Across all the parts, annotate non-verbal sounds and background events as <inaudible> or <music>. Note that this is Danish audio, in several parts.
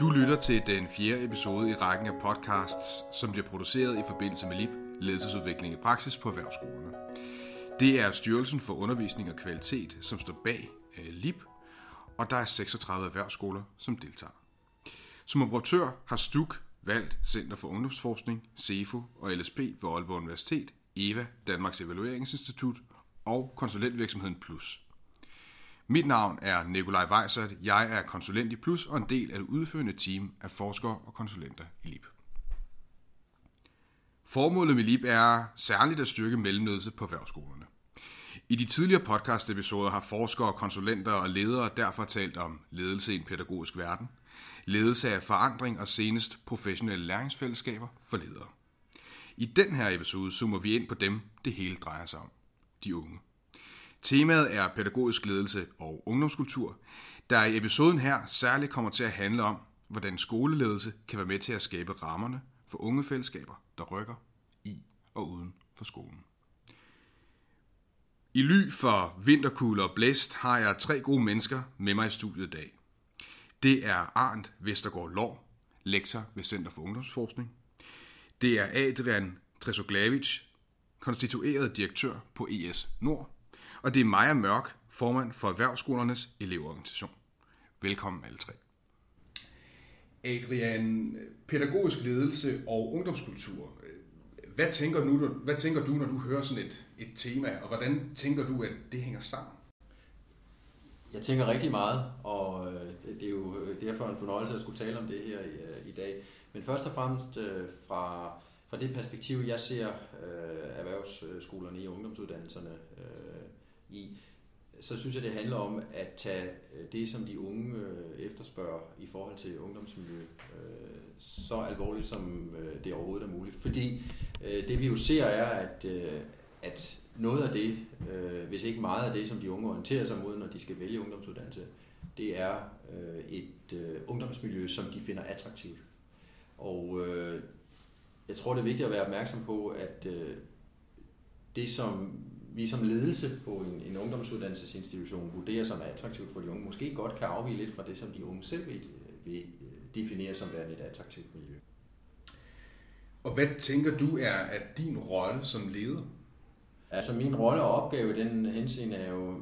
Du lytter til den fjerde episode i rækken af podcasts, som bliver produceret i forbindelse med LIP, ledelsesudvikling i praksis på erhvervsskolerne. Det er Styrelsen for Undervisning og Kvalitet, som står bag øh, LIP, og der er 36 erhvervsskoler, som deltager. Som operatør har STUK valgt Center for Ungdomsforskning, CEFO og LSP ved Aalborg Universitet, EVA, Danmarks Evalueringsinstitut og konsulentvirksomheden Plus. Mit navn er Nikolaj Weisert. Jeg er konsulent i Plus og en del af det udførende team af forskere og konsulenter i LIP. Formålet med LIP er særligt at styrke mellemledelse på erhvervsskolerne. I de tidligere podcast-episoder har forskere, konsulenter og ledere derfor talt om ledelse i en pædagogisk verden, ledelse af forandring og senest professionelle læringsfællesskaber for ledere. I den her episode zoomer vi ind på dem, det hele drejer sig om. De unge. Temaet er pædagogisk ledelse og ungdomskultur, der i episoden her særligt kommer til at handle om, hvordan skoleledelse kan være med til at skabe rammerne for unge fællesskaber, der rykker i og uden for skolen. I ly for vinterkulde og blæst har jeg tre gode mennesker med mig i studiet i dag. Det er Arndt Vestergaard Lår, lektor ved Center for Ungdomsforskning. Det er Adrian Tresoglavic, konstitueret direktør på ES Nord. Og det er Maja Mørk, formand for Erhvervsskolernes elevorganisation. Velkommen alle tre. Adrian, pædagogisk ledelse og ungdomskultur. Hvad tænker, nu, hvad tænker du, når du hører sådan et, et tema, og hvordan tænker du, at det hænger sammen? Jeg tænker rigtig meget, og øh, det er jo derfor en fornøjelse at skulle tale om det her i, øh, i dag. Men først og fremmest øh, fra, fra det perspektiv, jeg ser øh, erhvervsskolerne i ungdomsuddannelserne øh, i, så synes jeg, det handler om at tage øh, det, som de unge øh, efterspørger i forhold til ungdomsmiljø, øh, så alvorligt, som det overhovedet er muligt. Fordi det vi jo ser er, at, at noget af det, hvis ikke meget af det, som de unge orienterer sig mod, når de skal vælge ungdomsuddannelse, det er et ungdomsmiljø, som de finder attraktivt. Og jeg tror, det er vigtigt at være opmærksom på, at det, som vi som ledelse på en, en ungdomsuddannelsesinstitution vurderer som attraktivt for de unge, måske godt kan afvige lidt fra det, som de unge selv vil, vil definere som værende et attraktivt miljø. Og hvad tænker du er at din rolle som leder? Altså min rolle og opgave i den henseende er jo,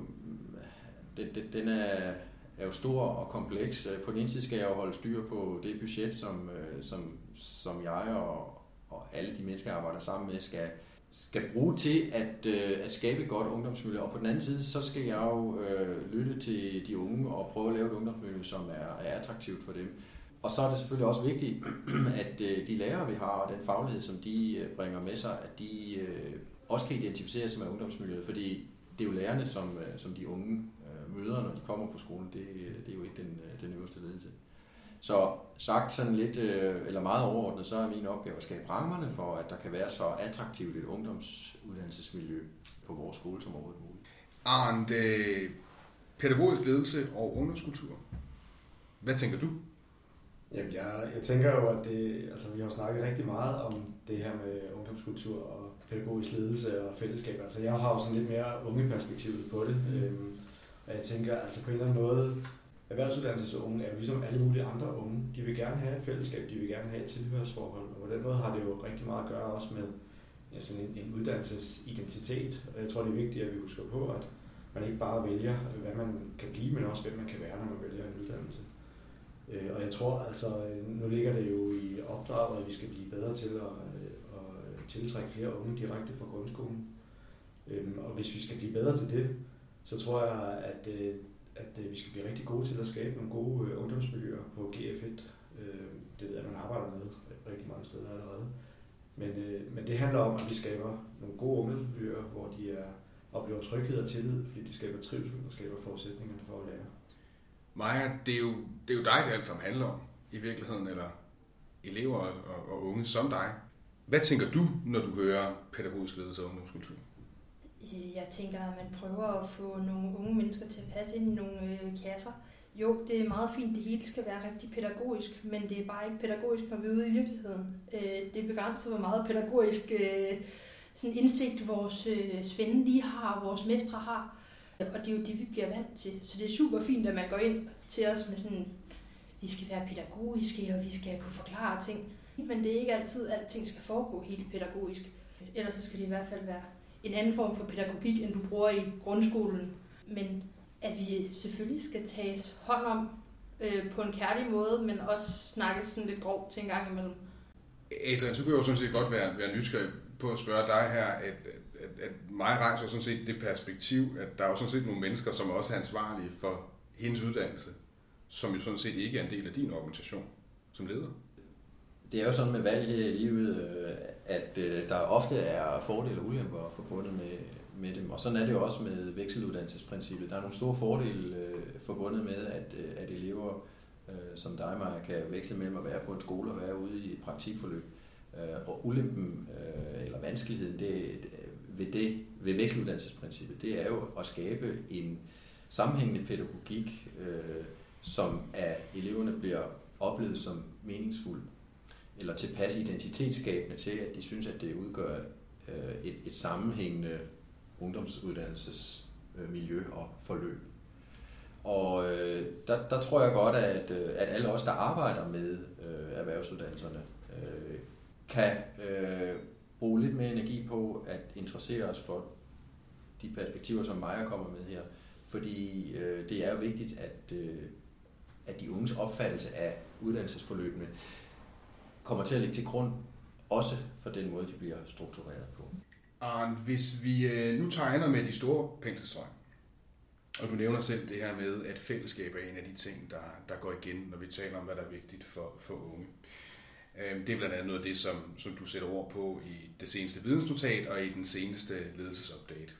den, den er, er jo stor og kompleks. På den ene side skal jeg jo holde styr på det budget, som, som, som jeg og, og alle de mennesker, jeg arbejder sammen med, skal, skal bruge til at, øh, at skabe et godt ungdomsmiljø. Og på den anden side, så skal jeg jo øh, lytte til de unge og prøve at lave et ungdomsmiljø, som er, er attraktivt for dem. Og så er det selvfølgelig også vigtigt, <clears throat> at øh, de lærere, vi har, og den faglighed, som de øh, bringer med sig, at de også kan identificere sig med ungdomsmiljøet, fordi det er jo lærerne, som, som de unge møder, når de kommer på skolen. Det, det er jo ikke den, den øverste ledelse. Så sagt sådan lidt, eller meget overordnet, så er min opgave at skabe rammerne for, at der kan være så attraktivt et ungdomsuddannelsesmiljø på vores skole som overhovedet muligt. Arndt, pædagogisk ledelse og ungdomskultur. Hvad tænker du? Jamen, jeg, jeg tænker jo, at det, altså, vi har snakket rigtig meget om det her med ungdomskultur og pædagogisk ledelse og fællesskab. Altså, jeg har jo sådan lidt mere unge perspektivet på det. Mm. Øhm, og jeg tænker, altså på en eller anden måde, erhvervsuddannelsesunge er jo ligesom alle mulige andre unge. De vil gerne have et fællesskab, de vil gerne have et tilhørsforhold. Og på den måde har det jo rigtig meget at gøre også med ja, sådan en, en uddannelsesidentitet. Og jeg tror, det er vigtigt, at vi husker på, at man ikke bare vælger, altså, hvad man kan blive, men også hvem man kan være, når man vælger en uddannelse. Øh, og jeg tror altså, nu ligger det jo i opdraget, at vi skal blive bedre til at, øh, at tiltrække flere unge direkte fra grundskolen. Øhm, og hvis vi skal blive bedre til det, så tror jeg, at, øh, at øh, vi skal blive rigtig gode til at skabe nogle gode øh, ungdomsmiljøer på GF1. Øh, det ved jeg, at man arbejder med rigtig mange steder allerede. Men, men det handler om, at vi skaber nogle gode ungdomsmiljøer, hvor de er, oplever tryghed og tillid, fordi de skaber trivsel og skaber forudsætningerne for at lære. Maja, det er, jo, det er jo dig, det alt sammen handler om i virkeligheden, eller elever og, og unge som dig. Hvad tænker du, når du hører pædagogisk ledelse og ungdomskultur? Jeg tænker, at man prøver at få nogle unge mennesker til at passe ind i nogle øh, kasser. Jo, det er meget fint, det hele skal være rigtig pædagogisk, men det er bare ikke pædagogisk, når vi er ude i virkeligheden. Øh, det begrænser, hvor meget pædagogisk øh, sådan indsigt vores øh, svende lige har, og vores mestre har. Og det er jo det, vi bliver vant til. Så det er super fint, at man går ind til os med sådan vi skal være pædagogiske, og vi skal kunne forklare ting. Men det er ikke altid, at alting skal foregå helt pædagogisk. Ellers så skal det i hvert fald være en anden form for pædagogik, end du bruger i grundskolen. Men at vi selvfølgelig skal tages hånd om øh, på en kærlig måde, men også snakke sådan lidt grovt til en gang imellem. Adrian, så kunne jeg jo sådan set godt være, være nysgerrig på at spørge dig her, at, at, at mig rejser sådan set det perspektiv, at der er jo sådan set nogle mennesker, som også er ansvarlige for hendes uddannelse, som jo sådan set ikke er en del af din organisation som leder. Det er jo sådan med valg her i livet, øh, at øh, der ofte er fordele og ulemper forbundet med, med dem. Og sådan er det jo også med vekseluddannelsesprincippet. Der er nogle store fordele øh, forbundet med, at, at elever som dig, Maja, kan veksle mellem at være på en skole og være ude i et praktikforløb. Og ulempen eller vanskeligheden det, ved, det, ved vekseluddannelsesprincippet, det er jo at skabe en sammenhængende pædagogik, som af eleverne bliver oplevet som meningsfuld eller tilpas identitetsskabende til, at de synes, at det udgør øh, et, et sammenhængende ungdomsuddannelsesmiljø og forløb. Og øh, der, der tror jeg godt, at, øh, at alle os, der arbejder med øh, erhvervsuddannelserne, øh, kan øh, bruge lidt mere energi på at interessere os for de perspektiver, som Maja kommer med her. Fordi øh, det er jo vigtigt, at, øh, at de unges opfattelse af uddannelsesforløbene kommer til at ligge til grund også for den måde, de bliver struktureret på. Arne, hvis vi øh, nu tegner med de store penselstrøg, og du nævner selv det her med, at fællesskab er en af de ting, der, der går igen, når vi taler om, hvad der er vigtigt for, for unge. Øh, det er blandt andet noget af det, som, som du sætter ord på i det seneste vidensnotat og i den seneste ledelsesupdate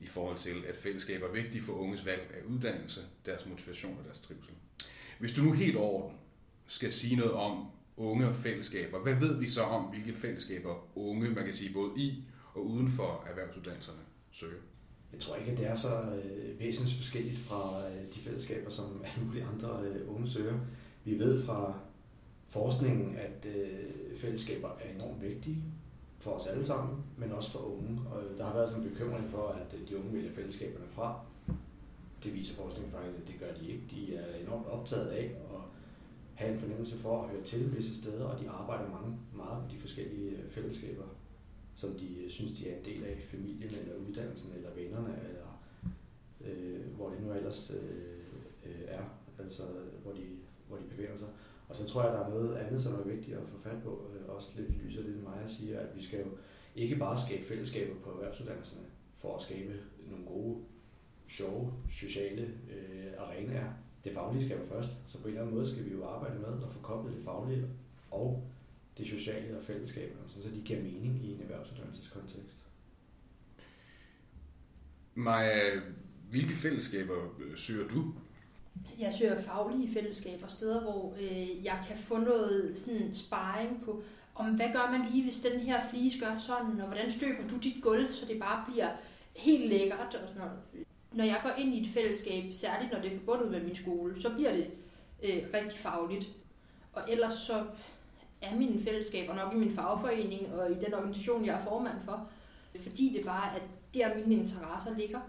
i forhold til, at fællesskab er vigtigt for unges valg af uddannelse, deres motivation og deres trivsel. Hvis du nu helt orden skal sige noget om, unge og fællesskaber. Hvad ved vi så om, hvilke fællesskaber unge, man kan sige både i og uden for erhvervsuddannelserne, søger? Jeg tror ikke, at det er så øh, væsentligt forskelligt fra øh, de fællesskaber, som <laughs> alle mulige andre øh, unge søger. Vi ved fra forskningen, at øh, fællesskaber er enormt vigtige for os alle sammen, men også for unge. Og der har været sådan en bekymring for, at øh, de unge vælger fællesskaberne fra. Det viser forskningen faktisk, at det gør de ikke. De er enormt optaget af have en fornemmelse for at høre til visse steder, og de arbejder mange, meget på de forskellige øh, fællesskaber, som de øh, synes, de er en del af familien, eller uddannelsen, eller vennerne, eller øh, hvor det nu ellers øh, øh, er, altså hvor de, hvor de befinder sig. Og så tror jeg, der er noget andet, som er vigtigt at få fat på, øh, også lidt lyser lidt mig at siger, at vi skal jo ikke bare skabe fællesskaber på erhvervsuddannelserne for at skabe nogle gode, sjove, sociale øh, arenaer, det faglige skal jo først, så på en eller anden måde skal vi jo arbejde med at få koblet det faglige og det sociale og fællesskaberne, så de giver mening i en erhvervsuddannelseskontekst. Maja, hvilke fællesskaber øh, søger du? Jeg søger faglige fællesskaber, steder, hvor øh, jeg kan få noget sådan sparring på, om hvad gør man lige, hvis den her flise gør sådan, og hvordan støber du dit gulv, så det bare bliver helt lækkert og sådan noget når jeg går ind i et fællesskab, særligt når det er forbundet med min skole, så bliver det øh, rigtig fagligt. Og ellers så er mine fællesskaber nok i min fagforening og i den organisation, jeg er formand for, fordi det bare er der mine interesser ligger.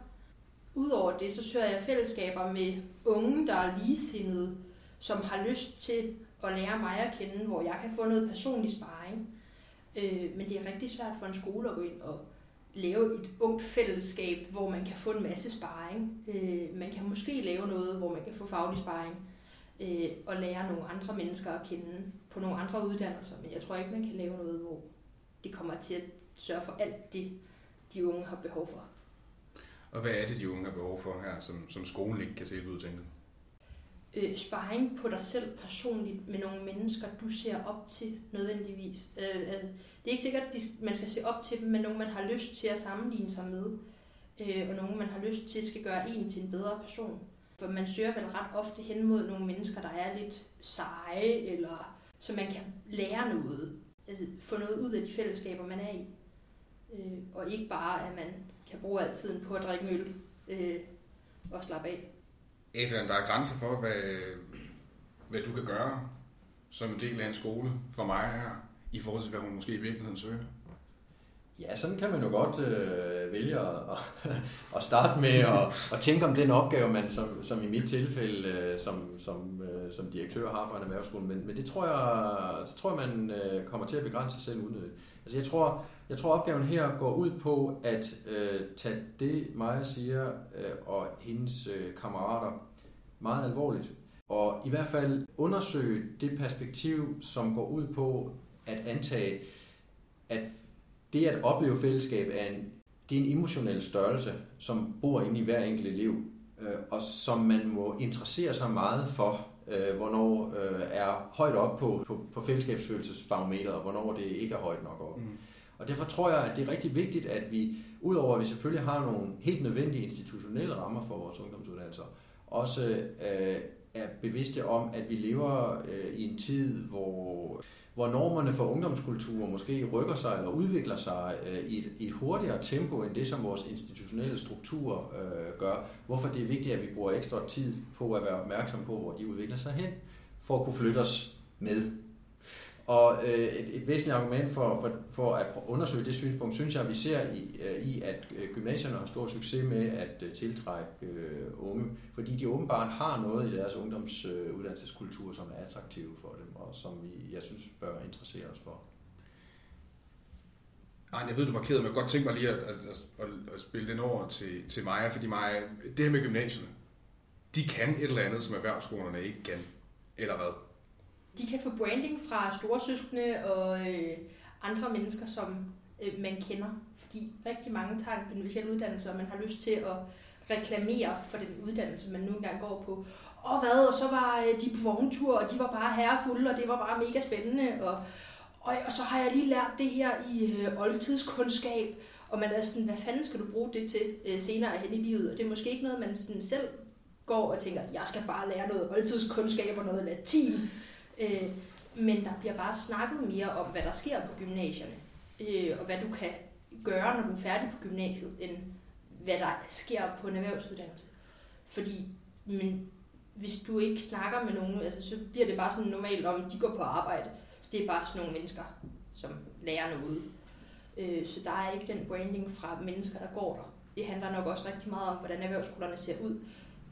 Udover det, så søger jeg fællesskaber med unge, der er ligesindede, som har lyst til at lære mig at kende, hvor jeg kan få noget personlig sparring. Øh, men det er rigtig svært for en skole at gå ind og lave et ungt fællesskab, hvor man kan få en masse sparring. Øh, man kan måske lave noget, hvor man kan få faglig sparring øh, og lære nogle andre mennesker at kende på nogle andre uddannelser. Men jeg tror ikke, man kan lave noget, hvor det kommer til at sørge for alt det, de unge har behov for. Og hvad er det, de unge har behov for her, som, som skolen ikke kan se ud, tænker øh, sparring på dig selv personligt med nogle mennesker, du ser op til nødvendigvis. Øh, øh, det er ikke sikkert, at man skal se op til dem, men nogen, man har lyst til at sammenligne sig med. Øh, og nogen, man har lyst til, skal gøre en til en bedre person. For man søger vel ret ofte hen mod nogle mennesker, der er lidt seje, eller så man kan lære noget. Altså få noget ud af de fællesskaber, man er i. Øh, og ikke bare, at man kan bruge al tiden på at drikke møl øh, og slappe af. Adrian, der er grænser for, hvad, hvad du kan gøre som en del af en skole for mig her, i forhold til, hvad hun måske i virkeligheden søger? Ja, sådan kan man jo godt øh, vælge at, at starte med at, at tænke om den opgave, man som, som i mit tilfælde øh, som, som, øh, som direktør har for en erhvervsskole. Men, men det tror jeg, det tror jeg man øh, kommer til at begrænse sig selv unødigt. Altså jeg tror, jeg tror opgaven her går ud på at øh, tage det, Maja siger, øh, og hendes øh, kammerater meget alvorligt. Og i hvert fald undersøge det perspektiv, som går ud på at antage, at det at opleve fællesskab er en, det er en emotionel størrelse, som bor inde i hver enkelt elev, øh, og som man må interessere sig meget for, øh, hvornår øh, er højt op på, på, på fællesskabsfølelsesbarometeret, og hvornår det ikke er højt nok op. Mm. Og derfor tror jeg, at det er rigtig vigtigt, at vi, udover at vi selvfølgelig har nogle helt nødvendige institutionelle rammer for vores ungdomsuddannelser, også øh, er bevidste om, at vi lever øh, i en tid, hvor hvor normerne for ungdomskultur måske rykker sig eller udvikler sig øh, i, et, i et hurtigere tempo end det, som vores institutionelle struktur øh, gør. Hvorfor det er vigtigt, at vi bruger ekstra tid på at være opmærksom på, hvor de udvikler sig hen, for at kunne flytte os med. Og øh, et, et væsentligt argument for, for, for at undersøge det synspunkt, synes jeg, at vi ser i, øh, i at øh, gymnasierne har stor succes med at øh, tiltrække øh, unge, fordi de åbenbart har noget i deres ungdomsuddannelseskultur, øh, som er attraktive for dem, og som vi, jeg synes, bør interessere os for. Ej, jeg ved, du markerede, men jeg godt tænke mig lige at, at, at, at spille den over til, til Maja, fordi Maja, det her med gymnasierne, de kan et eller andet, som erhvervsskolerne ikke kan, eller hvad? De kan få branding fra storesøskende og øh, andre mennesker, som øh, man kender. Fordi rigtig mange tager en gymnasial uddannelse, og man har lyst til at reklamere for den uddannelse, man nu engang går på. Og hvad, og så var øh, de på vogntur, og de var bare herrefulde, og det var bare mega spændende. Og, og, og så har jeg lige lært det her i øh, oldtidskundskab, og man er sådan, hvad fanden skal du bruge det til øh, senere hen i livet? Og det er måske ikke noget, man sådan selv går og tænker, jeg skal bare lære noget oldtidskundskab og noget latin. Øh, men der bliver bare snakket mere om, hvad der sker på gymnasierne, øh, og hvad du kan gøre, når du er færdig på gymnasiet, end hvad der sker på en erhvervsuddannelse. Fordi men hvis du ikke snakker med nogen, altså, så bliver det bare sådan normalt om, de går på arbejde. Det er bare sådan nogle mennesker, som lærer noget. Øh, så der er ikke den branding fra mennesker, der går der. Det handler nok også rigtig meget om, hvordan erhvervsskolerne ser ud.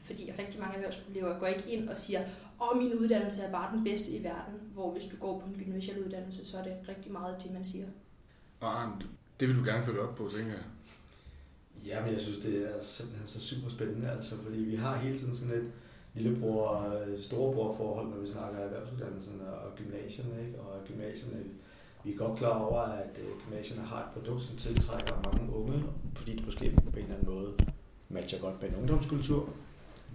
Fordi rigtig mange erhvervsskoleelever går ikke ind og siger, og min uddannelse er bare den bedste i verden, hvor hvis du går på en gymnasial uddannelse, så er det rigtig meget det, man siger. Og Arndt, det vil du gerne følge op på, tænker jeg. Ja, men jeg synes, det er simpelthen så super spændende, altså, fordi vi har hele tiden sådan et lillebror, storebror forhold, når vi snakker erhvervsuddannelsen og gymnasierne, ikke? og gymnasierne, vi er godt klar over, at øh, gymnasierne har et produkt, som tiltrækker mange unge, fordi det måske på en eller anden måde matcher godt med en ungdomskultur,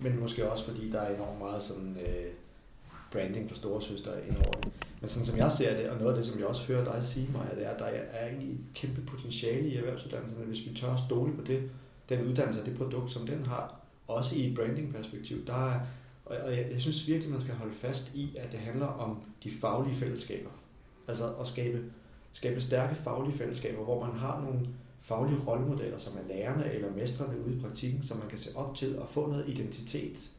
men måske også fordi der er enormt meget sådan, øh, branding for store søster indover det. Men sådan som jeg ser det, og noget af det, som jeg også hører dig sige, mig, det er, at der er egentlig et kæmpe potentiale i erhvervsuddannelserne, hvis vi tør at stole på det, den uddannelse og det produkt, som den har, også i et branding-perspektiv. Der er, og jeg, jeg synes virkelig, man skal holde fast i, at det handler om de faglige fællesskaber. Altså at skabe, skabe stærke faglige fællesskaber, hvor man har nogle faglige rollemodeller, som er lærerne eller mestrene ude i praktikken, som man kan se op til og få noget identitet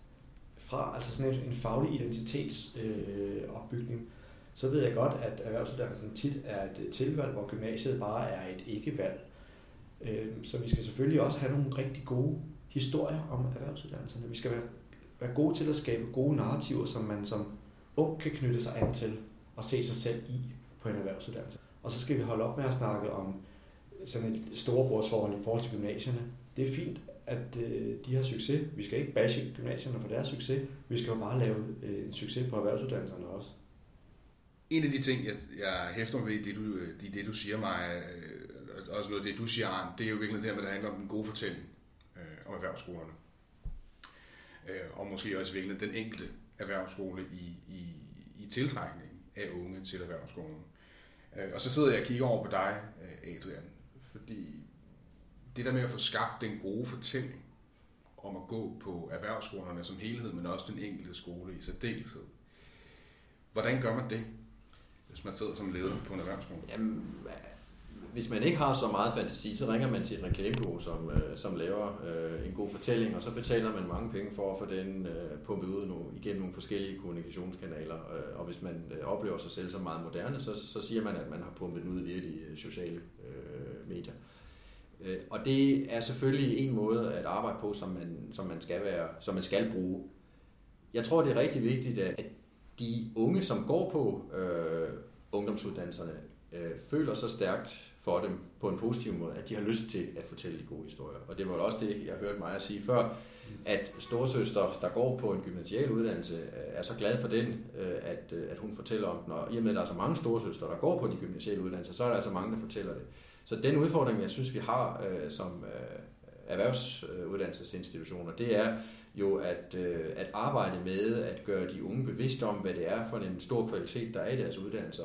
fra, altså sådan en, faglig identitetsopbygning. Øh, så ved jeg godt, at erhvervsuddannelsen tit er et tilvalg, hvor gymnasiet bare er et ikke-valg. Øh, så vi skal selvfølgelig også have nogle rigtig gode historier om erhvervsuddannelserne. Vi skal være, være gode til at skabe gode narrativer, som man som ung kan knytte sig an til og se sig selv i på en erhvervsuddannelse. Og så skal vi holde op med at snakke om sådan et storebrorsforhold i forhold til gymnasierne. Det er fint, at øh, de har succes. Vi skal ikke bashe gymnasierne for deres succes. Vi skal jo bare lave øh, en succes på erhvervsuddannelserne også. En af de ting, jeg, jeg hæfter mig ved, det du, øh, det, det du siger mig, øh, også noget af det, du siger, Arne, det er jo virkelig det her med, der handler om den gode fortælling øh, om erhvervsskolerne. Øh, og måske også virkelig den enkelte erhvervsskole i, i, i tiltrækning af unge til erhvervsskolen. Øh, og så sidder jeg og kigger over på dig, øh, Adrian, fordi det der med at få skabt den gode fortælling om at gå på erhvervsskolerne som helhed, men også den enkelte skole i særdeleshed. Hvordan gør man det, hvis man sidder som leder på en erhvervsskole? Jamen, hvis man ikke har så meget fantasi, så ringer man til et reklamebureau, som, øh, som laver øh, en god fortælling, og så betaler man mange penge for at få den øh, pumpet ud nu, igennem nogle forskellige kommunikationskanaler. Øh, og hvis man øh, oplever sig selv som meget moderne, så, så siger man, at man har pumpet den ud via de øh, sociale øh, medier. Øh, og det er selvfølgelig en måde at arbejde på, som man, som man, skal, være, som man skal bruge. Jeg tror, det er rigtig vigtigt, at de unge, som går på øh, ungdomsuddannelserne, øh, føler så stærkt for dem på en positiv måde, at de har lyst til at fortælle de gode historier. Og det var også det, jeg hørte mig sige før, at storesøster, der går på en gymnasial uddannelse, øh, er så glad for den, øh, at, øh, at hun fortæller om den. Og i og med, at der er så mange storesøster, der går på de gymnasiale uddannelser, så er der altså mange, der fortæller det. Så den udfordring, jeg synes, vi har øh, som øh, erhvervsuddannelsesinstitutioner, det er jo at, øh, at arbejde med at gøre de unge bevidste om, hvad det er for en stor kvalitet, der er i deres uddannelser.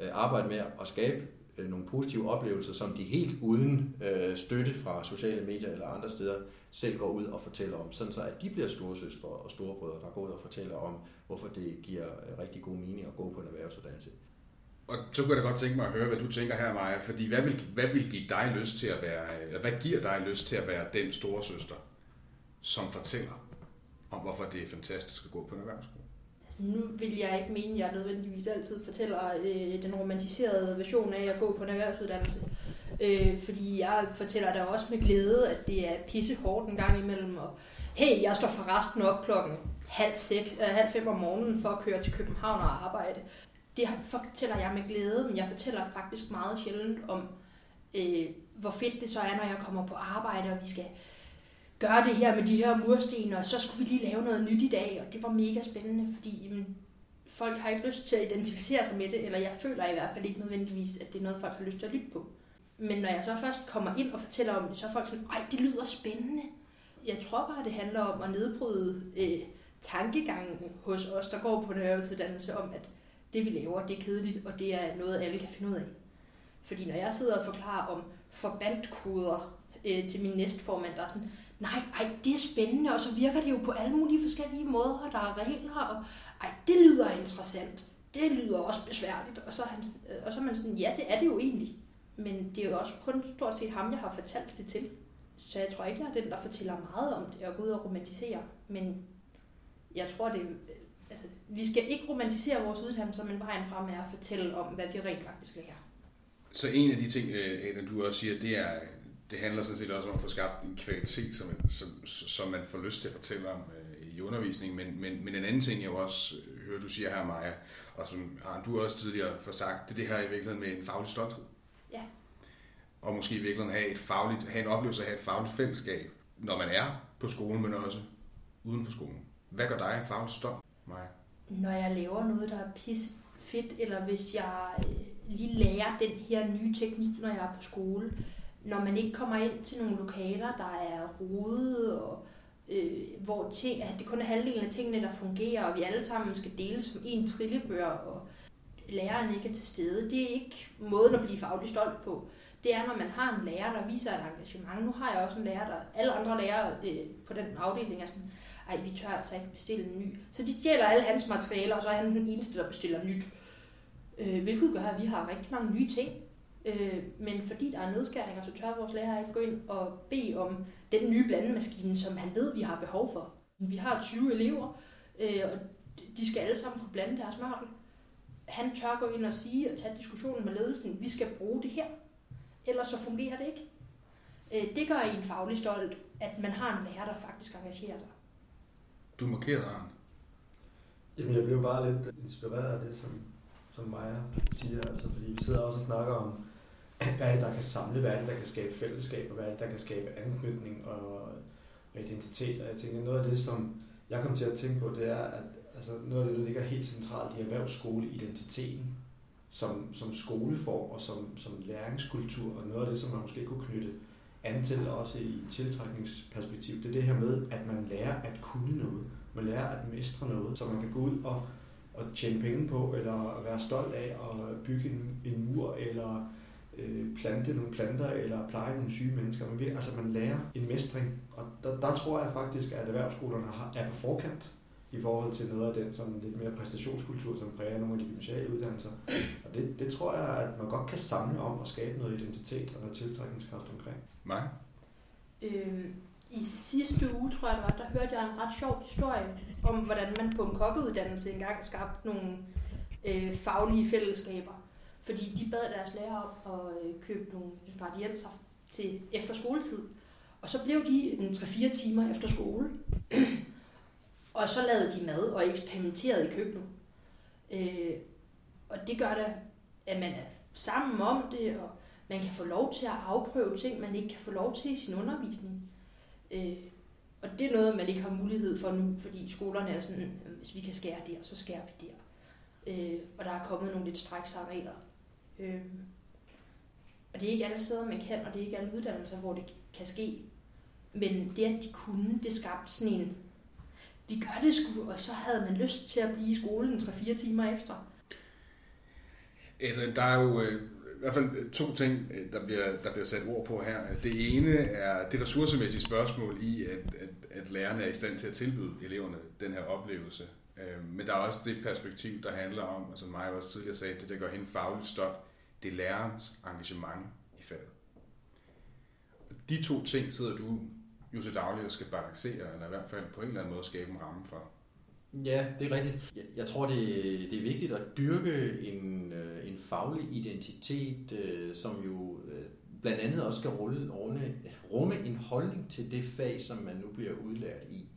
Øh, arbejde med at skabe øh, nogle positive oplevelser, som de helt uden øh, støtte fra sociale medier eller andre steder selv går ud og fortæller om, sådan så at de bliver storesøstre og storebrødre, der går ud og fortæller om, hvorfor det giver øh, rigtig god mening at gå på en erhvervsuddannelse. Og så kunne jeg da godt tænke mig at høre, hvad du tænker her, Maja, fordi hvad vil, hvad vil give dig lyst til at være, hvad giver dig lyst til at være den store søster, som fortæller om, hvorfor det er fantastisk at gå på en erhvervsskole? Nu vil jeg ikke mene, at jeg nødvendigvis altid fortæller øh, den romantiserede version af at gå på en erhvervsuddannelse. Øh, fordi jeg fortæller da også med glæde, at det er pisse hårdt en gang imellem. Og, hey, jeg står forresten op klokken halv, seks, øh, halv fem om morgenen for at køre til København og arbejde. Det fortæller jeg med glæde, men jeg fortæller faktisk meget sjældent om, øh, hvor fedt det så er, når jeg kommer på arbejde, og vi skal gøre det her med de her mursten, og så skulle vi lige lave noget nyt i dag, og det var mega spændende, fordi jamen, folk har ikke lyst til at identificere sig med det, eller jeg føler i hvert fald ikke nødvendigvis, at det er noget, folk har lyst til at lytte på. Men når jeg så først kommer ind og fortæller om det, så er folk sådan, ej, det lyder spændende. Jeg tror bare, det handler om at nedbryde øh, tankegangen hos os, der går på en erhvervsuddannelse, om at det vi laver, det er kedeligt, og det er noget, alle kan finde ud af. Fordi når jeg sidder og forklarer om forbandkoder øh, til min næstformand, der er sådan, nej, ej, det er spændende, og så virker det jo på alle mulige forskellige måder, og der er regler, og ej, det lyder interessant. Det lyder også besværligt. Og så, han, øh, og så er man sådan, ja, det er det jo egentlig. Men det er jo også kun stort set ham, jeg har fortalt det til. Så jeg tror ikke, jeg er den, der fortæller meget om det og går ud og romantiserer. Men jeg tror, det øh, altså, vi skal ikke romantisere vores uddannelser, men vejen frem er at fortælle om, hvad vi rent faktisk lærer. Så en af de ting, øh, Adam, du også siger, det er, det handler sådan set også om at få skabt en kvalitet, som, man, som, som man får lyst til at fortælle om øh, i undervisningen. Men, men, men en anden ting, jeg jo også øh, hører, du siger her, Maja, og som du også tidligere får sagt, det er det her i virkeligheden med en faglig stolthed. Ja. Og måske i virkeligheden have, et fagligt, have en oplevelse af at have et fagligt fællesskab, når man er på skolen, men også uden for skolen. Hvad gør dig fagligt stolt, Maja? Når jeg laver noget, der er pisse fedt, eller hvis jeg øh, lige lærer den her nye teknik, når jeg er på skole, når man ikke kommer ind til nogle lokaler, der er rode, og øh, hvor ting, at det kun er halvdelen af tingene, der fungerer, og vi alle sammen skal dele som en trillebør, og læreren ikke er til stede. Det er ikke måden at blive fagligt stolt på. Det er, når man har en lærer, der viser et engagement. Nu har jeg også en lærer, der alle andre lærere øh, på den afdeling er sådan, ej, vi tør altså ikke bestille en ny. Så de stjæler alle hans materialer, og så er han den eneste, der bestiller nyt. Øh, hvilket gør, at vi har rigtig mange nye ting. Øh, men fordi der er nedskæringer, så tør vores lærer ikke gå ind og bede om den nye blandemaskine, som han ved, vi har behov for. Vi har 20 elever, øh, og de skal alle sammen kunne blande deres mørtel. Han tør gå ind og sige og tage diskussionen med ledelsen, vi skal bruge det her, ellers så fungerer det ikke. Øh, det gør en faglig stolt, at man har en lærer, der faktisk engagerer sig. Du markerede, Arne. Jamen, jeg blev bare lidt inspireret af det, som, som Maja siger, altså, fordi vi sidder også og snakker om, hvad er det, der kan samle, hvad er det, der kan skabe fællesskab, og hvad er det, der kan skabe anknytning og, og identitet. Og jeg tænker, noget af det, som jeg kom til at tænke på, det er, at altså, noget af det, der ligger helt centralt i erhvervsskoleidentiteten, som, som skoleform og som, som læringskultur, og noget af det, som man måske kunne knytte an til også i tiltrækningsperspektiv, det er det her med, at man lærer at kunne noget. Man lærer at mestre noget, så man kan gå ud og, og tjene penge på, eller være stolt af at bygge en, en mur, eller øh, plante nogle planter eller pleje nogle syge mennesker. Man, altså man lærer en mestring, og der, der tror jeg faktisk, at erhvervsskolerne har, er på forkant i forhold til noget af den sådan lidt mere præstationskultur, som præger nogle af de gymnasiale uddannelser. Og det, det tror jeg, at man godt kan samle om og skabe noget identitet og noget tiltrækningskraft omkring. Mig? Øh, I sidste uge, tror jeg det var, der hørte jeg en ret sjov historie om, hvordan man på en kokkeuddannelse engang skabte nogle øh, faglige fællesskaber. Fordi de bad deres lærer om at øh, købe nogle ingredienser til efter skoletid. Og så blev de 3-4 timer efter skole. <clears throat> og så lavede de mad og eksperimenterede i køkkenet. Øh, og det gør da, at man er sammen om det, og man kan få lov til at afprøve ting, man ikke kan få lov til i sin undervisning. Øh, og det er noget, man ikke har mulighed for nu, fordi skolerne er sådan, hvis vi kan skære der, så skærer vi der. Øh, og der er kommet nogle lidt strækse regler. Øh, og det er ikke alle steder, man kan, og det er ikke alle uddannelser, hvor det kan ske. Men det, at de kunne, det skabte sådan en, vi gør det sgu, og så havde man lyst til at blive i skolen 3-4 timer ekstra. Altså, der er jo øh, i hvert fald øh, to ting, øh, der bliver, der bliver sat ord på her. Det ene er det ressourcemæssige spørgsmål i, at, at, at lærerne er i stand til at tilbyde eleverne den her oplevelse. Øh, Men der er også det perspektiv, der handler om, altså mig også tidligere sagde, det der gør hende fagligt stolt, det er lærerens engagement i faget. De to ting sidder du jo til daglig og skal balancere, eller i hvert fald på en eller anden måde skabe en ramme for. Ja, det er rigtigt. Jeg, jeg tror, det, det er vigtigt at dyrke en, øh, en faglig identitet, øh, som jo øh, blandt andet også skal rulle, rumme en holdning til det fag, som man nu bliver udlært i.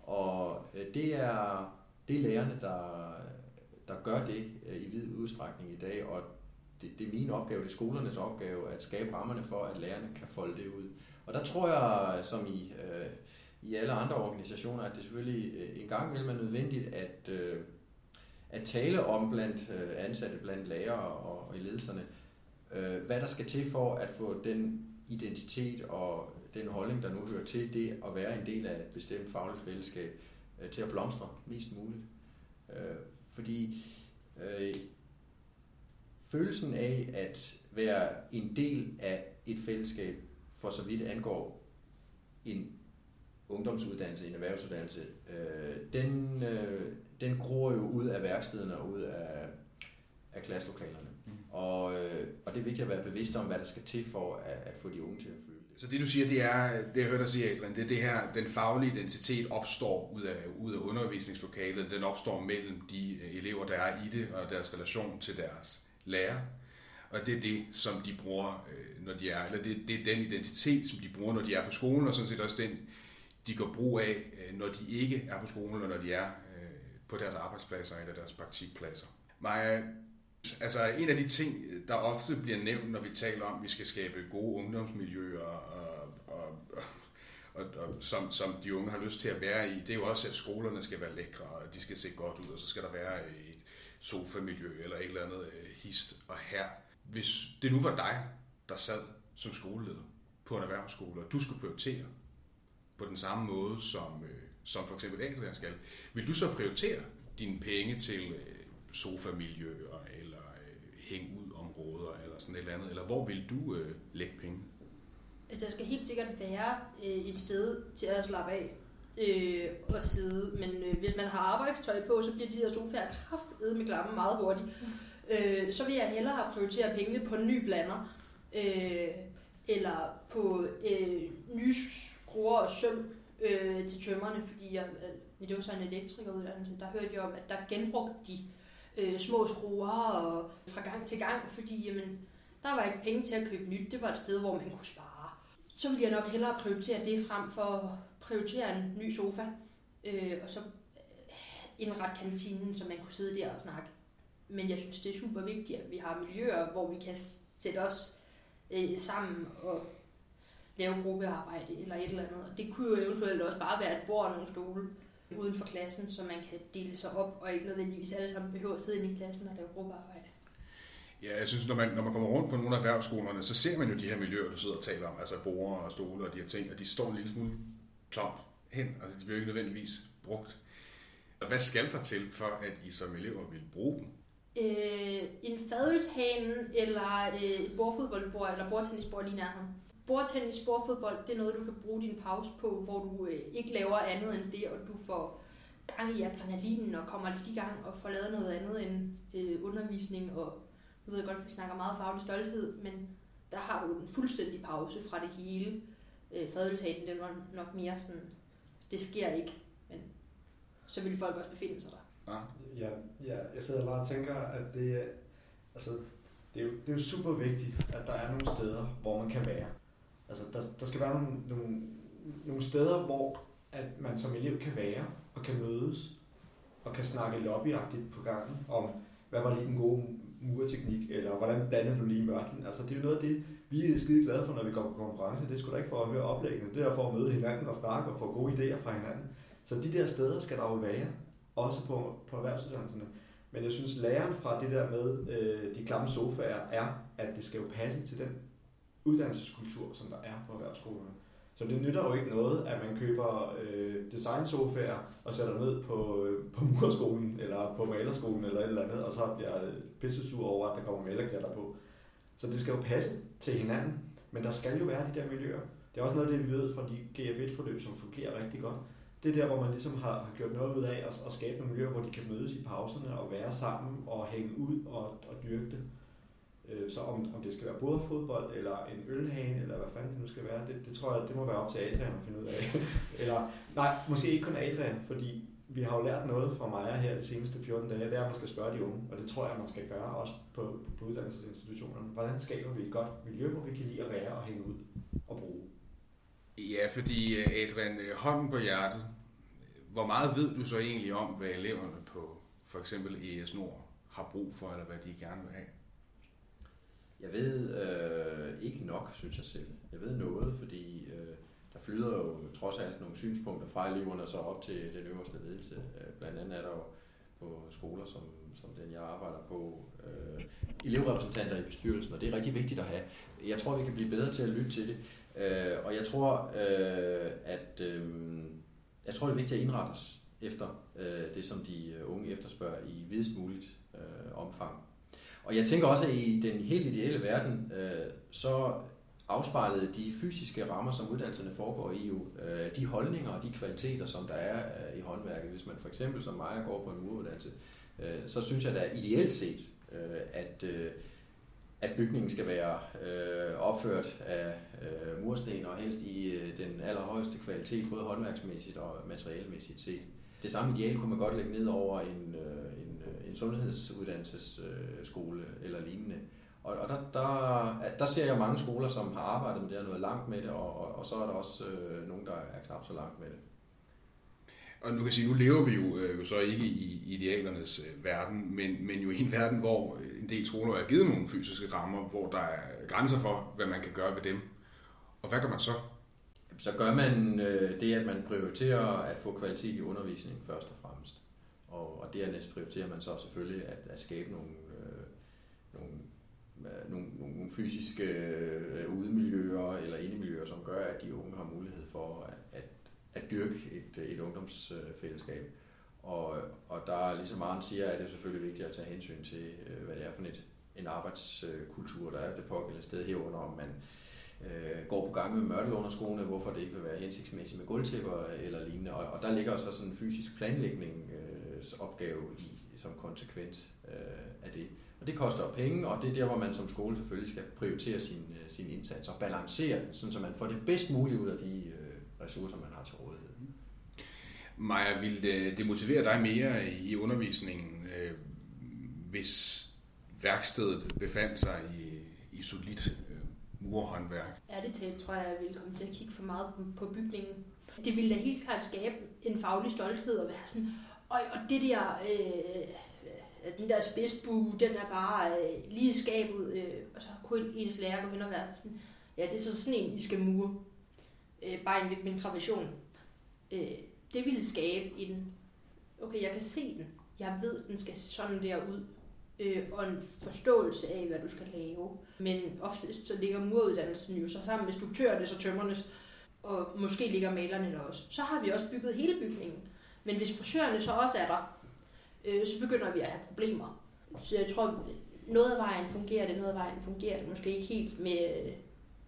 Og øh, det er, det er lærerne, der, der gør det øh, i vid udstrækning i dag, og det, det er min opgave, det er skolernes opgave at skabe rammerne for, at lærerne kan folde det ud. Og der tror jeg, som i, øh, i alle andre organisationer, at det selvfølgelig øh, en gang imellem er nødvendigt at, øh, at tale om blandt øh, ansatte, blandt lærere og, og i ledelserne, øh, hvad der skal til for at få den identitet og den holdning, der nu hører til det at være en del af et bestemt fagligt fællesskab, øh, til at blomstre mest muligt. Øh, fordi øh, følelsen af at være en del af et fællesskab, for så vidt angår en ungdomsuddannelse, en erhvervsuddannelse, øh, den, øh, den gror jo ud af værkstederne og ud af, af klasselokalerne. Mm. Og, øh, og det er vigtigt at være bevidst om, hvad der skal til for at, at få de unge til at føle. Så det du siger, det er, det jeg hørte dig sige, Adrian, det er det her, den faglige identitet opstår ud af, ud af undervisningslokalet, den opstår mellem de øh, elever, der er i det, og deres relation til deres lærer. Og det er det, som de bruger, øh, når de er, eller det, det er den identitet, som de bruger, når de er på skolen, og sådan set også den, de går brug af, øh, når de ikke er på skolen, og når de er på deres arbejdspladser eller deres praktikpladser. Maja, Altså en af de ting, der ofte bliver nævnt, når vi taler om, at vi skal skabe gode ungdomsmiljøer, og, og, og, og, og som, som de unge har lyst til at være i, det er jo også, at skolerne skal være lækre, og de skal se godt ud, og så skal der være et sofamiljø eller et eller andet øh, hist og her. Hvis det nu var dig, der sad som skoleleder på en erhvervsskole, og du skulle prioritere på den samme måde, som, øh, som for eksempel Adrian skal, vil du så prioritere dine penge til øh, sofamiljøer eller hænge ud områder eller sådan et eller andet? Eller hvor vil du øh, lægge penge? Altså, der skal helt sikkert være øh, et sted til at slappe af øh, og sidde. Men øh, hvis man har arbejdstøj på, så bliver de her sofaer kraftedet med klappen meget hurtigt. Øh, så vil jeg hellere prioritere pengene på en ny blander. Øh, eller på øh, nye skruer og søm øh, til tømmerne, fordi jeg, øh, det var så en elektrikeruddannelse, der hørte jeg om, at der genbrugte de øh, små skruer og fra gang til gang, fordi jamen, der var ikke penge til at købe nyt. Det var et sted, hvor man kunne spare. Så ville jeg nok hellere prioritere det frem for at prioritere en ny sofa, øh, og så øh, indrette kantinen, så man kunne sidde der og snakke. Men jeg synes, det er super vigtigt, at vi har miljøer, hvor vi kan sætte os øh, sammen og lave gruppearbejde eller et eller andet. Det kunne jo eventuelt også bare være et bord og nogle stole uden for klassen, så man kan dele sig op, og ikke nødvendigvis alle sammen behøver at sidde inde i klassen og lave gruppearbejde. Ja, jeg synes, når man, når man kommer rundt på nogle af erhvervsskolerne, så ser man jo de her miljøer, du sidder og taler om, altså borer og stole og de her ting, og de står en lille smule tomt hen, altså de bliver ikke nødvendigvis brugt. Og hvad skal der til, for at I som elever vil bruge dem? Øh, en fadølshane eller øh, et bordfodboldbord eller bordtennisbord lige nærheden. Bordtennis, bordfodbold, det er noget, du kan bruge din pause på, hvor du øh, ikke laver andet end det, og du får gang i adrenalinen og kommer lidt i gang og får lavet noget andet end øh, undervisning. Og nu ved jeg godt, at vi snakker meget faglig stolthed, men der har du en fuldstændig pause fra det hele. Øh, fadøltagen, den var nok mere sådan, det sker ikke, men så vil folk også befinde sig der. Ja. Ja, ja, jeg sidder bare og tænker, at det, er- altså, det, er jo, det er jo super vigtigt, at der er nogle steder, hvor man kan være. Altså, der, der skal være nogle, nogle, nogle steder, hvor at man som elev kan være og kan mødes og kan snakke lobbyagtigt på gangen om, hvad var lige den gode murteknik, eller hvordan blandede du lige mørtlen. Altså, det er jo noget af det, vi er skide glade for, når vi går på konference. Det skulle da ikke for at høre oplæggene, det er for at møde hinanden og snakke og få gode idéer fra hinanden. Så de der steder skal der jo være, også på, på erhvervsuddannelserne. Men jeg synes, læren fra det der med øh, de klamme sofaer er, at det skal jo passe til den uddannelseskultur, som der er på erhvervsskolerne. Så det nytter jo ikke noget, at man køber øh, designsofaer og sætter ned på, øh, på murskolen eller på malerskolen eller et eller andet, og så bliver jeg pissesur over, at der kommer malerklatter på. Så det skal jo passe til hinanden, men der skal jo være de der miljøer. Det er også noget af det, vi ved fra de GF1-forløb, som fungerer rigtig godt. Det er der, hvor man ligesom har, har gjort noget ud af at, at skabe nogle miljøer, hvor de kan mødes i pauserne og være sammen og hænge ud og, og dyrke det. Øh, Så om, om det skal være fodbold eller en ølhane, eller hvad fanden det nu skal være, det, det tror jeg, det må være op til Adrian at finde ud af. <laughs> eller, nej, måske ikke kun Adrian, fordi vi har jo lært noget fra Maja her de seneste 14 dage, det er, at man skal spørge de unge, og det tror jeg, man skal gøre også på, på uddannelsesinstitutionerne. Hvordan skaber vi et godt miljø, hvor vi kan lide at være og hænge ud og bruge? Ja, fordi øh, Adrian, øh, hånden på hjertet, hvor meget ved du så egentlig om, hvad eleverne på for eksempel ES Nord har brug for, eller hvad de gerne vil have? Jeg ved øh, ikke nok, synes jeg selv. Jeg ved noget, fordi øh, der flyder jo trods alt nogle synspunkter fra eleverne så op til den øverste ledelse. Øh, blandt andet er der jo på skoler, som, som den jeg arbejder på, øh, elevrepræsentanter i bestyrelsen, og det er rigtig vigtigt at have. Jeg tror, vi kan blive bedre til at lytte til det, øh, og jeg tror, øh, at øh, jeg tror, det er vigtigt at indrette os efter øh, det, som de øh, unge efterspørger i videst muligt øh, omfang. Og jeg tænker også, at i den helt ideelle verden, øh, så afspejlede de fysiske rammer, som uddannelserne foregår i, jo, øh, de holdninger og de kvaliteter, som der er øh, i håndværket. Hvis man for eksempel som mig går på en muruddannelse, øh, så synes jeg da ideelt set, øh, at, øh, at bygningen skal være øh, opført af øh, mursten og helst i øh, den allerhøjeste kvalitet, både håndværksmæssigt og materialemæssigt set. Det samme ideal kunne man godt lægge ned over en, øh, en, øh, sundhedsuddannelsesskole eller lignende. Og, og der, der, der ser jeg mange skoler, som har arbejdet med det og noget langt med det, og, og, og så er der også øh, nogen, der er knap så langt med det. Og nu kan sige, nu lever vi jo øh, jo så ikke i idealernes øh, verden, men, men jo i en verden, hvor en del skoler er givet nogle fysiske rammer, hvor der er grænser for, hvad man kan gøre ved dem. Og hvad gør man så? Så gør man øh, det, at man prioriterer at få kvalitet i undervisningen først og. Og, og dernæst prioriterer man så selvfølgelig at, at skabe nogle, øh, nogle, øh, nogle, nogle, nogle fysiske øh, udemiljøer eller indemiljøer, som gør, at de unge har mulighed for at, at, at dyrke et, et ungdomsfællesskab. Og, og der er ligesom Arne siger, at det er selvfølgelig vigtigt at tage hensyn til, øh, hvad det er for et, en arbejdskultur, der er det pågældende sted herunder, om man øh, Øh, går på gang med mørtel under skoene, hvorfor det ikke vil være hensigtsmæssigt med gulvtæpper eller lignende. Og, og der ligger så sådan en fysisk planlægning øh, opgave i, som konsekvens øh, af det. Og det koster penge, og det er der, hvor man som skole selvfølgelig skal prioritere sin, øh, sin indsats og balancere den, sådan så man får det bedst muligt ud af de øh, ressourcer, man har til rådighed. Maja, vil det, det motivere dig mere i, i undervisningen, øh, hvis værkstedet befandt sig i, i solidt murhåndværk. Ja, det til, tror jeg, jeg ville komme til at kigge for meget på, bygningen. Det ville da helt klart skabe en faglig stolthed og være sådan, og, og det der, øh, den der spidsbue, den er bare øh, lige skabet, øh, og så kunne ens lærer gå hen og være sådan, ja, det er så sådan en, I skal mure. Øh, bare en lidt mindre version. Øh, det ville skabe en, okay, jeg kan se den, jeg ved, den skal sådan der ud, øh, og en forståelse af, hvad du skal lave. Men oftest så ligger muruddannelsen jo så sammen med struktørerne, så tømmernes, og måske ligger malerne der også. Så har vi også bygget hele bygningen. Men hvis frisørerne så også er der, øh, så begynder vi at have problemer. Så jeg tror, noget af vejen fungerer det, noget af vejen fungerer det måske ikke helt med, øh,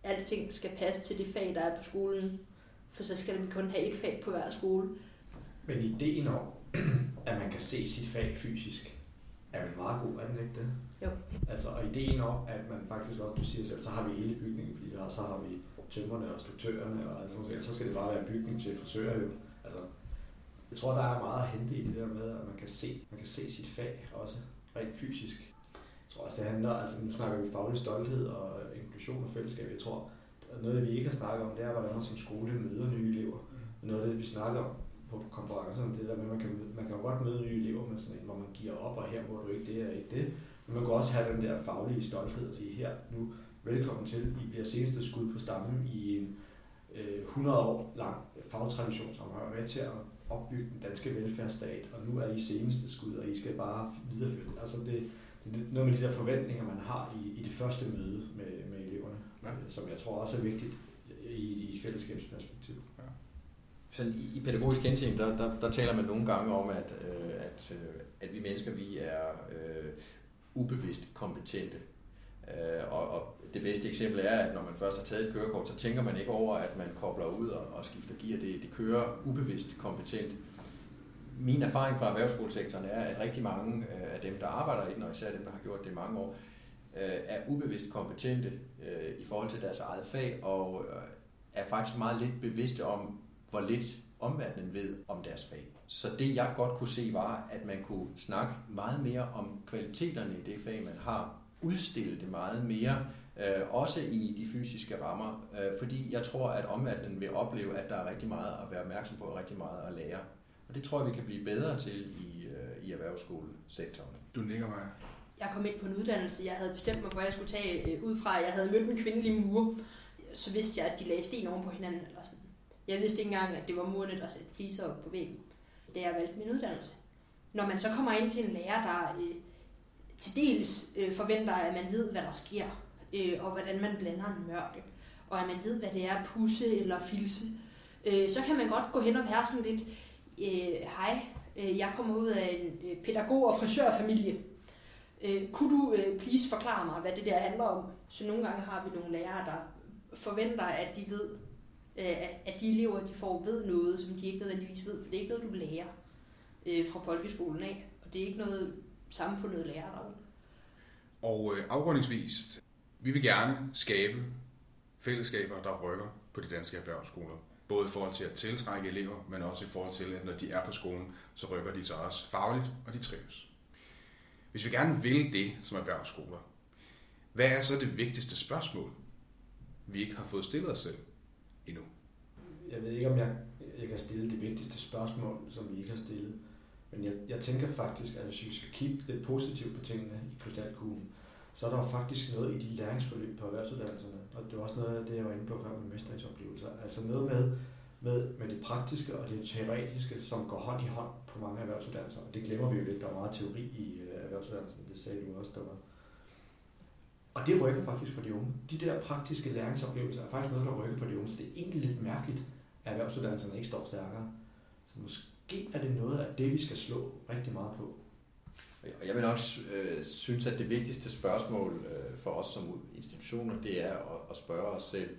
alting skal passe til det fag, der er på skolen. For så skal vi kun have et fag på hver skole. Men ideen om, <clears throat> at man kan se sit fag fysisk, er vel meget god, er den ikke det? Jo. Altså, og ideen om, at man faktisk godt, du siger selv, så har vi hele bygningen, fordi der, så har vi tømmerne og struktørerne, og altså, så skal det bare være bygning til frisører jo. Altså, jeg tror, der er meget at hente i det der med, at man kan se, man kan se sit fag også, rent fysisk. Jeg tror også, det handler, altså nu snakker vi faglig stolthed og inklusion og fællesskab. Jeg tror, noget vi ikke har snakket om, det er, hvordan man som skole møder nye elever. Og noget af det, vi snakker om på konferencerne, det der med, at man kan, man kan godt møde nye elever med sådan en, hvor man giver op, og her hvor du ikke det og ikke det. Men man kan også have den der faglige stolthed og sige, her nu, velkommen til, I bliver seneste skud på stammen i en øh, 100 år lang fagtradition, som har været med til at opbygge den danske velfærdsstat, og nu er I seneste skud, og I skal bare videreføre det. Altså det, det er noget med de der forventninger, man har i, i det første møde med, med eleverne, ja. som jeg tror også er vigtigt i, i fællesskabsperspektiv sådan i, i pædagogisk henseende, der, der, der taler man nogle gange om, at, øh, at, øh, at vi mennesker, vi er øh, ubevidst kompetente. Øh, og, og det bedste eksempel er, at når man først har taget et kørekort, så tænker man ikke over, at man kobler ud og, og skifter gear. Det, det kører ubevidst kompetent. Min erfaring fra erhvervsskolesektoren er, at rigtig mange øh, af dem, der arbejder i den, og især dem, der har gjort det i mange år, øh, er ubevidst kompetente øh, i forhold til deres eget fag, og er faktisk meget lidt bevidste om, hvor lidt omverdenen ved om deres fag. Så det jeg godt kunne se var, at man kunne snakke meget mere om kvaliteterne i det fag, man har, udstille det meget mere, øh, også i de fysiske rammer, øh, fordi jeg tror, at omverdenen vil opleve, at der er rigtig meget at være opmærksom på og rigtig meget at lære. Og det tror jeg, vi kan blive bedre til i, øh, i erhvervsskolesektoren. Du nikker mig. Jeg kom ind på en uddannelse, jeg havde bestemt mig for, at jeg skulle tage øh, ud fra, at jeg havde mødt en kvindelig mur. Så vidste jeg, at de lagde sten oven på hinanden. Eller sådan. Jeg vidste ikke engang, at det var modnet at sætte fliser op på væggen, da jeg valgte min uddannelse. Når man så kommer ind til en lærer, der øh, til dels øh, forventer, at man ved, hvad der sker, øh, og hvordan man blander en mørkel, og at man ved, hvad det er at pusse eller filse, øh, så kan man godt gå hen og være sådan lidt, øh, hej, øh, jeg kommer ud af en øh, pædagog- og frisørfamilie. Øh, kunne du øh, please forklare mig, hvad det der handler om? Så nogle gange har vi nogle lærere, der forventer, at de ved, Øh, at de elever, de får, ved noget, som de ikke nødvendigvis ved, for det er ikke noget, du lærer øh, fra folkeskolen af, og det er ikke noget, samfundet lærer dig. Og øh, vi vil gerne skabe fællesskaber, der rykker på de danske erhvervsskoler. Både i forhold til at tiltrække elever, men også i forhold til, at når de er på skolen, så rykker de sig også fagligt, og de trives. Hvis vi gerne vil det som erhvervsskoler, hvad er så det vigtigste spørgsmål, vi ikke har fået stillet os selv endnu? Jeg ved ikke, om jeg, jeg kan stille det vigtigste spørgsmål, som vi ikke har stillet. Men jeg, jeg tænker faktisk, at hvis vi skal kigge lidt positivt på tingene i krystalkuglen, så er der jo faktisk noget i de læringsforløb på erhvervsuddannelserne, og det er også noget af det, jeg var inde på før med mestringsoplevelser. Altså noget med, med, med det praktiske og det teoretiske, som går hånd i hånd på mange erhvervsuddannelser. Og det glemmer vi jo lidt, der er meget teori i øh, erhvervsuddannelsen, det sagde du også, der var. Og det rykker faktisk for de unge. De der praktiske læringsoplevelser er faktisk noget, der rykker for de unge, så det er egentlig lidt mærkeligt, at erhvervsuddannelserne ikke står stærkere. Så måske er det noget af det, vi skal slå rigtig meget på. Og jeg vil nok øh, synes, at det vigtigste spørgsmål øh, for os som institutioner, det er at, at spørge os selv,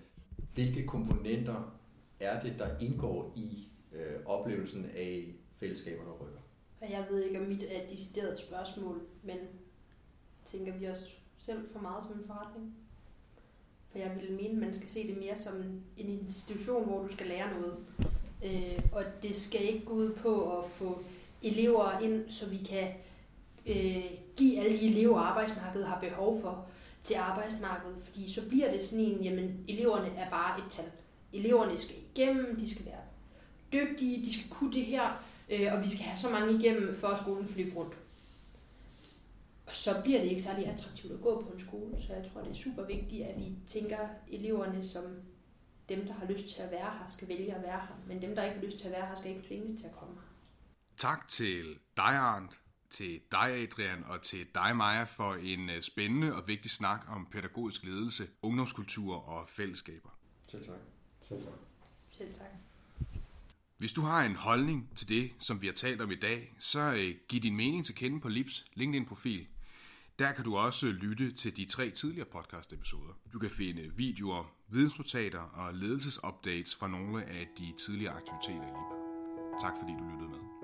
hvilke komponenter er det, der indgår i øh, oplevelsen af fællesskaber, der rykker? Og jeg ved ikke, om mit er et decideret spørgsmål, men tænker vi også selv for meget som en forretning? For jeg ville mene, at man skal se det mere som en institution, hvor du skal lære noget. Øh, og det skal ikke gå ud på at få elever ind, så vi kan øh, give alle de elever, arbejdsmarkedet har behov for til arbejdsmarkedet. Fordi så bliver det sådan en, jamen eleverne er bare et tal. Eleverne skal igennem, de skal være dygtige, de skal kunne det her, øh, og vi skal have så mange igennem, for at skolen kan løbe rundt. Så bliver det ikke særlig attraktivt at gå på en skole, så jeg tror, det er super vigtigt, at vi tænker eleverne som dem, der har lyst til at være her, skal vælge at være her. Men dem, der ikke har lyst til at være her, skal ikke tvinges til at komme her. Tak til dig, Arndt, til dig, Adrian, og til dig, Maja, for en øh, spændende og vigtig snak om pædagogisk ledelse, ungdomskultur og fællesskaber. Selv tak. Selv tak. Selv tak. Hvis du har en holdning til det, som vi har talt om i dag, så øh, giv din mening til kende på Lips LinkedIn-profil. Der kan du også lytte til de tre tidligere podcast-episoder. Du kan finde videoer, vidensnotater og ledelsesupdates fra nogle af de tidligere aktiviteter i LIP. Tak fordi du lyttede med.